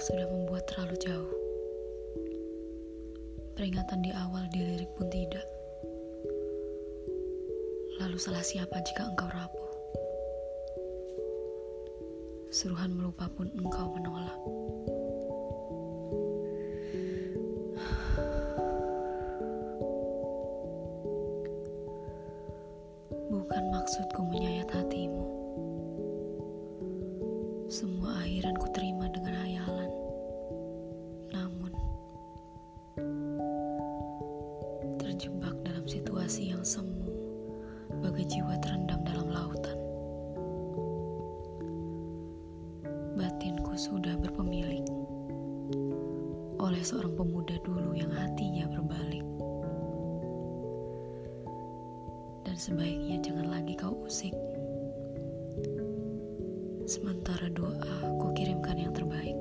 sudah membuat terlalu jauh. Peringatan di awal dilirik pun tidak. Lalu salah siapa jika engkau rapuh? Suruhan melupa pun engkau menolak. Bukan maksudku menyayat hatimu. Semua akhiran ku terima terjebak dalam situasi yang semu, bagai jiwa terendam dalam lautan. Batinku sudah berpemilik oleh seorang pemuda dulu yang hatinya berbalik. Dan sebaiknya jangan lagi kau usik. Sementara doa ku kirimkan yang terbaik.